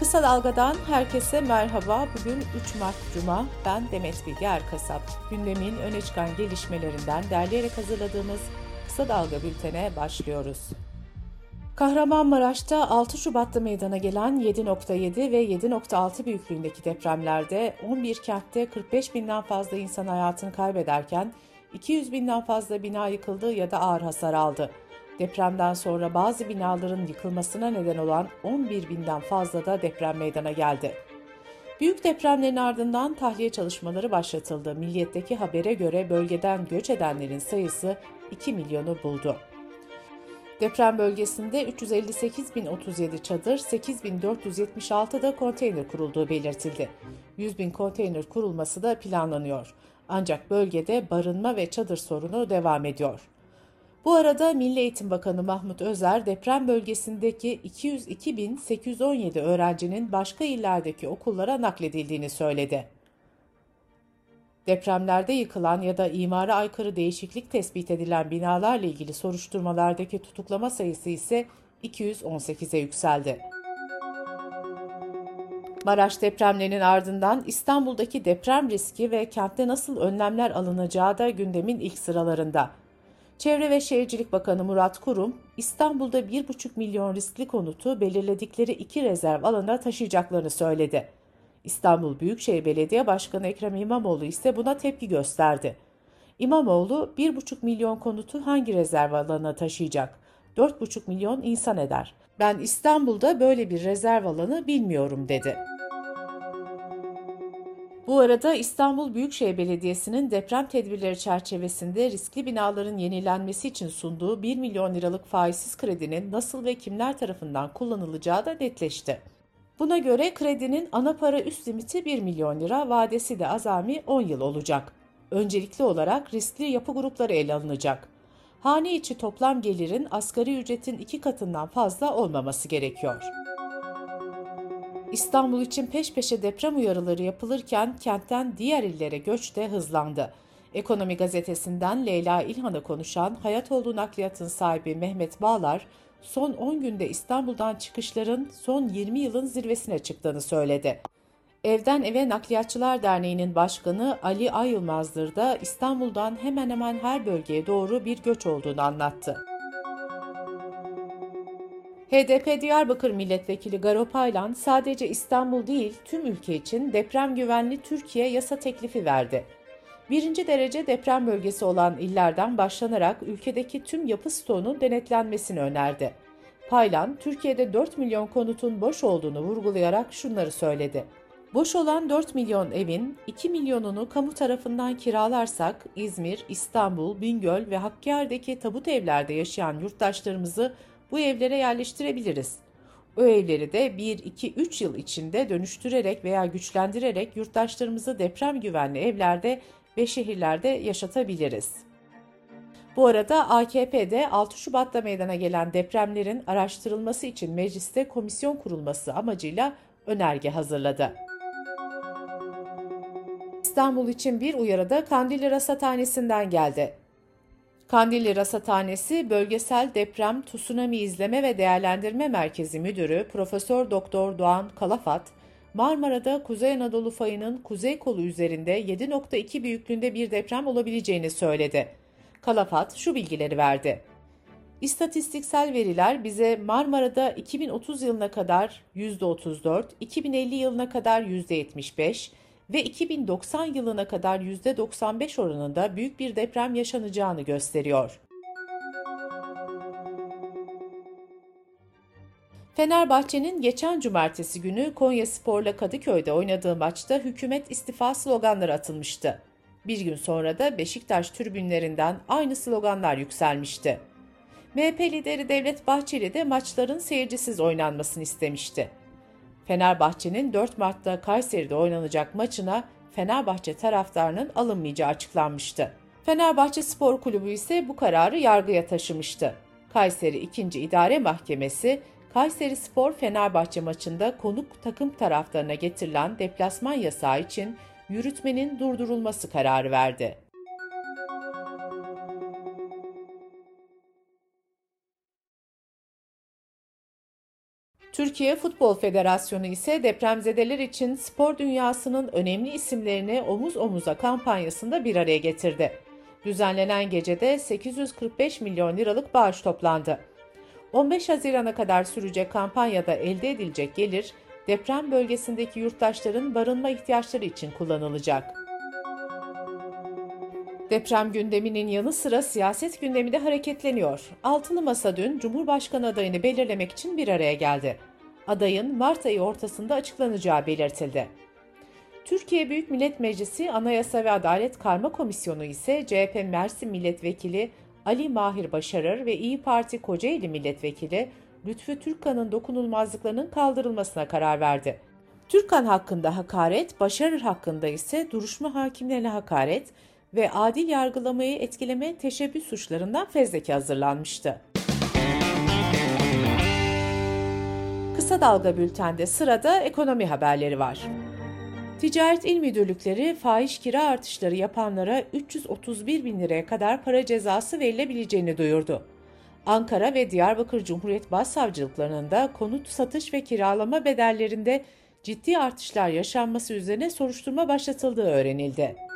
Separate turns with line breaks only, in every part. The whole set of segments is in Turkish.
Kısa Dalga'dan herkese merhaba. Bugün 3 Mart Cuma. Ben Demet Bilge Erkasap. Gündemin öne çıkan gelişmelerinden derleyerek hazırladığımız Kısa Dalga bültene başlıyoruz. Kahramanmaraş'ta 6 Şubat'ta meydana gelen 7.7 ve 7.6 büyüklüğündeki depremlerde 11 kentte 45 binden fazla insan hayatını kaybederken 200 binden fazla bina yıkıldı ya da ağır hasar aldı. Depremden sonra bazı binaların yıkılmasına neden olan 11 binden fazla da deprem meydana geldi. Büyük depremlerin ardından tahliye çalışmaları başlatıldı. Milliyetteki habere göre bölgeden göç edenlerin sayısı 2 milyonu buldu. Deprem bölgesinde 358.037 çadır, 8.476 da konteyner kurulduğu belirtildi. 100 bin konteyner kurulması da planlanıyor. Ancak bölgede barınma ve çadır sorunu devam ediyor. Bu arada Milli Eğitim Bakanı Mahmut Özer deprem bölgesindeki 202.817 öğrencinin başka illerdeki okullara nakledildiğini söyledi. Depremlerde yıkılan ya da imara aykırı değişiklik tespit edilen binalarla ilgili soruşturmalardaki tutuklama sayısı ise 218'e yükseldi. Maraş depremlerinin ardından İstanbul'daki deprem riski ve kentte nasıl önlemler alınacağı da gündemin ilk sıralarında. Çevre ve Şehircilik Bakanı Murat Kurum, İstanbul'da 1,5 milyon riskli konutu belirledikleri iki rezerv alana taşıyacaklarını söyledi. İstanbul Büyükşehir Belediye Başkanı Ekrem İmamoğlu ise buna tepki gösterdi. İmamoğlu, 1,5 milyon konutu hangi rezerv alanına taşıyacak? 4,5 milyon insan eder. Ben İstanbul'da böyle bir rezerv alanı bilmiyorum dedi. Bu arada İstanbul Büyükşehir Belediyesi'nin deprem tedbirleri çerçevesinde riskli binaların yenilenmesi için sunduğu 1 milyon liralık faizsiz kredinin nasıl ve kimler tarafından kullanılacağı da netleşti. Buna göre kredinin ana para üst limiti 1 milyon lira, vadesi de azami 10 yıl olacak. Öncelikli olarak riskli yapı grupları ele alınacak. Hane içi toplam gelirin asgari ücretin iki katından fazla olmaması gerekiyor. İstanbul için peş peşe deprem uyarıları yapılırken kentten diğer illere göç de hızlandı. Ekonomi gazetesinden Leyla İlhan'a konuşan Hayatoğlu Nakliyat'ın sahibi Mehmet Bağlar, son 10 günde İstanbul'dan çıkışların son 20 yılın zirvesine çıktığını söyledi. Evden Eve Nakliyatçılar Derneği'nin başkanı Ali Ayılmazdır da İstanbul'dan hemen hemen her bölgeye doğru bir göç olduğunu anlattı. HDP Diyarbakır Milletvekili Garo Paylan sadece İstanbul değil tüm ülke için deprem güvenli Türkiye yasa teklifi verdi. Birinci derece deprem bölgesi olan illerden başlanarak ülkedeki tüm yapı stoğunun denetlenmesini önerdi. Paylan, Türkiye'de 4 milyon konutun boş olduğunu vurgulayarak şunları söyledi. Boş olan 4 milyon evin 2 milyonunu kamu tarafından kiralarsak İzmir, İstanbul, Bingöl ve Hakkari'deki tabut evlerde yaşayan yurttaşlarımızı bu evlere yerleştirebiliriz. O evleri de 1, 2, 3 yıl içinde dönüştürerek veya güçlendirerek yurttaşlarımızı deprem güvenli evlerde ve şehirlerde yaşatabiliriz. Bu arada AKP'de 6 Şubat'ta meydana gelen depremlerin araştırılması için mecliste komisyon kurulması amacıyla önerge hazırladı. İstanbul için bir uyarı da Kandilli Rasathanesi'nden geldi. Kandilli Rasathanesi Bölgesel Deprem Tsunami İzleme ve Değerlendirme Merkezi Müdürü Profesör Doktor Doğan Kalafat, Marmara'da Kuzey Anadolu fayının kuzey kolu üzerinde 7.2 büyüklüğünde bir deprem olabileceğini söyledi. Kalafat şu bilgileri verdi. İstatistiksel veriler bize Marmara'da 2030 yılına kadar %34, 2050 yılına kadar %75, ve 2090 yılına kadar %95 oranında büyük bir deprem yaşanacağını gösteriyor. Fenerbahçe'nin geçen cumartesi günü Konya Spor'la Kadıköy'de oynadığı maçta hükümet istifa sloganları atılmıştı. Bir gün sonra da Beşiktaş tribünlerinden aynı sloganlar yükselmişti. MHP lideri Devlet Bahçeli de maçların seyircisiz oynanmasını istemişti. Fenerbahçe'nin 4 Mart'ta Kayseri'de oynanacak maçına Fenerbahçe taraftarının alınmayacağı açıklanmıştı. Fenerbahçe Spor Kulübü ise bu kararı yargıya taşımıştı. Kayseri 2. İdare Mahkemesi, Kayseri Spor Fenerbahçe maçında konuk takım taraftarına getirilen deplasman yasağı için yürütmenin durdurulması kararı verdi. Türkiye Futbol Federasyonu ise depremzedeler için spor dünyasının önemli isimlerini omuz omuza kampanyasında bir araya getirdi. Düzenlenen gecede 845 milyon liralık bağış toplandı. 15 Haziran'a kadar sürecek kampanyada elde edilecek gelir, deprem bölgesindeki yurttaşların barınma ihtiyaçları için kullanılacak. Deprem gündeminin yanı sıra siyaset gündemi de hareketleniyor. Altılı Masa dün Cumhurbaşkanı adayını belirlemek için bir araya geldi. Adayın Mart ayı ortasında açıklanacağı belirtildi. Türkiye Büyük Millet Meclisi Anayasa ve Adalet Karma Komisyonu ise CHP Mersin Milletvekili Ali Mahir Başarır ve İyi Parti Kocaeli Milletvekili Lütfü Türkkan'ın dokunulmazlıklarının kaldırılmasına karar verdi. Türkkan hakkında hakaret, Başarır hakkında ise duruşma hakimlerine hakaret, ve adil yargılamayı etkileme teşebbüs suçlarından fezleke hazırlanmıştı. Kısa Dalga Bülten'de sırada ekonomi haberleri var. Ticaret İl Müdürlükleri fahiş kira artışları yapanlara 331 bin liraya kadar para cezası verilebileceğini duyurdu. Ankara ve Diyarbakır Cumhuriyet Başsavcılıklarının da konut satış ve kiralama bedellerinde ciddi artışlar yaşanması üzerine soruşturma başlatıldığı öğrenildi.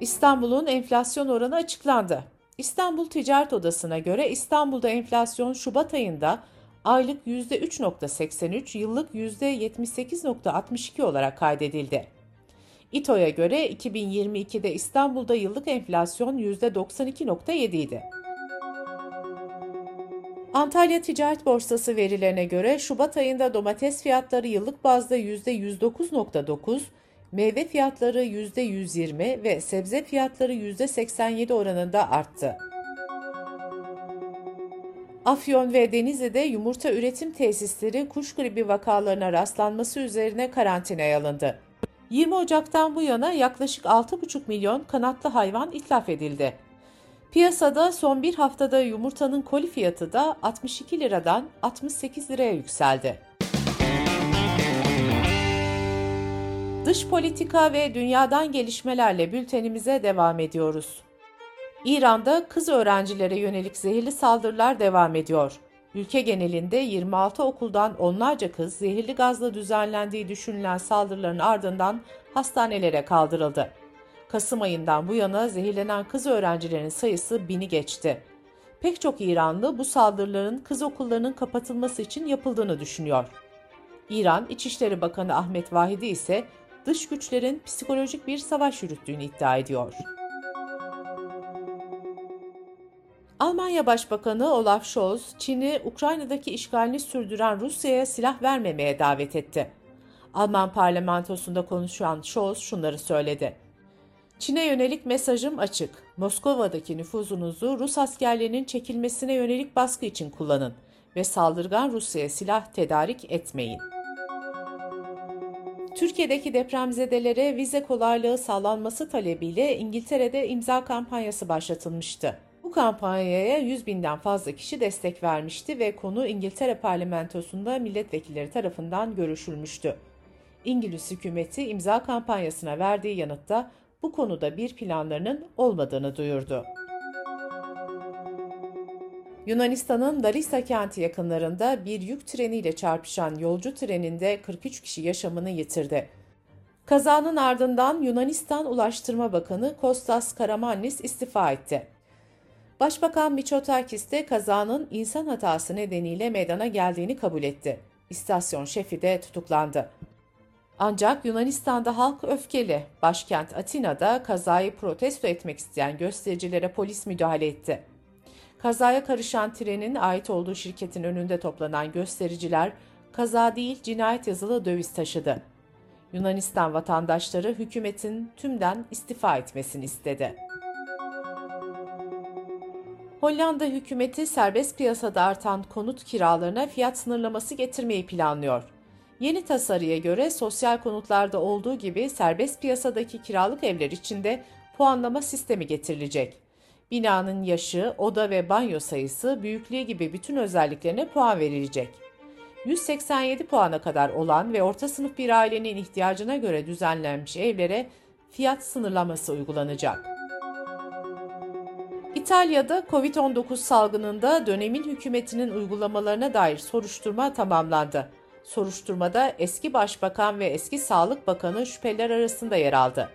İstanbul'un enflasyon oranı açıklandı. İstanbul Ticaret Odası'na göre İstanbul'da enflasyon Şubat ayında aylık %3.83, yıllık %78.62 olarak kaydedildi. İTO'ya göre 2022'de İstanbul'da yıllık enflasyon %92.7 idi. Antalya Ticaret Borsası verilerine göre Şubat ayında domates fiyatları yıllık bazda %109.9, meyve fiyatları %120 ve sebze fiyatları %87 oranında arttı. Afyon ve Denizli'de yumurta üretim tesisleri kuş gribi vakalarına rastlanması üzerine karantinaya alındı. 20 Ocak'tan bu yana yaklaşık 6,5 milyon kanatlı hayvan itlaf edildi. Piyasada son bir haftada yumurtanın koli fiyatı da 62 liradan 68 liraya yükseldi. Dış politika ve dünyadan gelişmelerle bültenimize devam ediyoruz. İran'da kız öğrencilere yönelik zehirli saldırılar devam ediyor. Ülke genelinde 26 okuldan onlarca kız zehirli gazla düzenlendiği düşünülen saldırıların ardından hastanelere kaldırıldı. Kasım ayından bu yana zehirlenen kız öğrencilerin sayısı bini geçti. Pek çok İranlı bu saldırıların kız okullarının kapatılması için yapıldığını düşünüyor. İran İçişleri Bakanı Ahmet Vahidi ise dış güçlerin psikolojik bir savaş yürüttüğünü iddia ediyor. Almanya Başbakanı Olaf Scholz, Çin'i Ukrayna'daki işgalini sürdüren Rusya'ya silah vermemeye davet etti. Alman parlamentosunda konuşan Scholz şunları söyledi. Çin'e yönelik mesajım açık. Moskova'daki nüfuzunuzu Rus askerlerinin çekilmesine yönelik baskı için kullanın ve saldırgan Rusya'ya silah tedarik etmeyin. Türkiye'deki depremzedelere vize kolaylığı sağlanması talebiyle İngiltere'de imza kampanyası başlatılmıştı. Bu kampanyaya 100 binden fazla kişi destek vermişti ve konu İngiltere parlamentosunda milletvekilleri tarafından görüşülmüştü. İngiliz hükümeti imza kampanyasına verdiği yanıtta bu konuda bir planlarının olmadığını duyurdu. Yunanistan'ın Larissa kenti yakınlarında bir yük treniyle çarpışan yolcu treninde 43 kişi yaşamını yitirdi. Kazanın ardından Yunanistan Ulaştırma Bakanı Kostas Karamanlis istifa etti. Başbakan Mitsotakis de kazanın insan hatası nedeniyle meydana geldiğini kabul etti. İstasyon şefi de tutuklandı. Ancak Yunanistan'da halk öfkeli. Başkent Atina'da kazayı protesto etmek isteyen göstericilere polis müdahale etti. Kazaya karışan trenin ait olduğu şirketin önünde toplanan göstericiler kaza değil cinayet yazılı döviz taşıdı. Yunanistan vatandaşları hükümetin tümden istifa etmesini istedi. Hollanda hükümeti serbest piyasada artan konut kiralarına fiyat sınırlaması getirmeyi planlıyor. Yeni tasarıya göre sosyal konutlarda olduğu gibi serbest piyasadaki kiralık evler için de puanlama sistemi getirilecek. Binanın yaşı, oda ve banyo sayısı, büyüklüğü gibi bütün özelliklerine puan verilecek. 187 puana kadar olan ve orta sınıf bir ailenin ihtiyacına göre düzenlenmiş evlere fiyat sınırlaması uygulanacak. İtalya'da Covid-19 salgınında dönemin hükümetinin uygulamalarına dair soruşturma tamamlandı. Soruşturmada eski başbakan ve eski sağlık bakanı şüpheliler arasında yer aldı.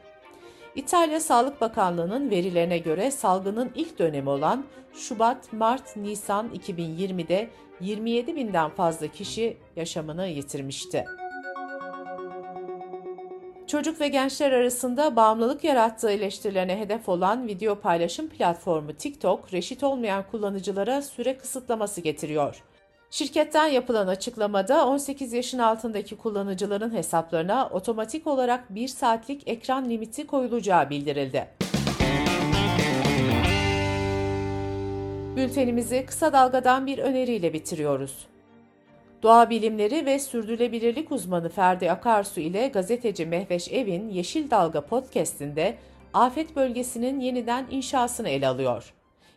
İtalya Sağlık Bakanlığı'nın verilerine göre salgının ilk dönemi olan Şubat, Mart, Nisan 2020'de 27 binden fazla kişi yaşamını yitirmişti. Çocuk ve gençler arasında bağımlılık yarattığı eleştirilerine hedef olan video paylaşım platformu TikTok, reşit olmayan kullanıcılara süre kısıtlaması getiriyor. Şirketten yapılan açıklamada 18 yaşın altındaki kullanıcıların hesaplarına otomatik olarak 1 saatlik ekran limiti koyulacağı bildirildi. Bültenimizi kısa dalgadan bir öneriyle bitiriyoruz. Doğa bilimleri ve sürdürülebilirlik uzmanı Ferdi Akarsu ile gazeteci Mehveş Evin Yeşil Dalga podcast'inde afet bölgesinin yeniden inşasını ele alıyor.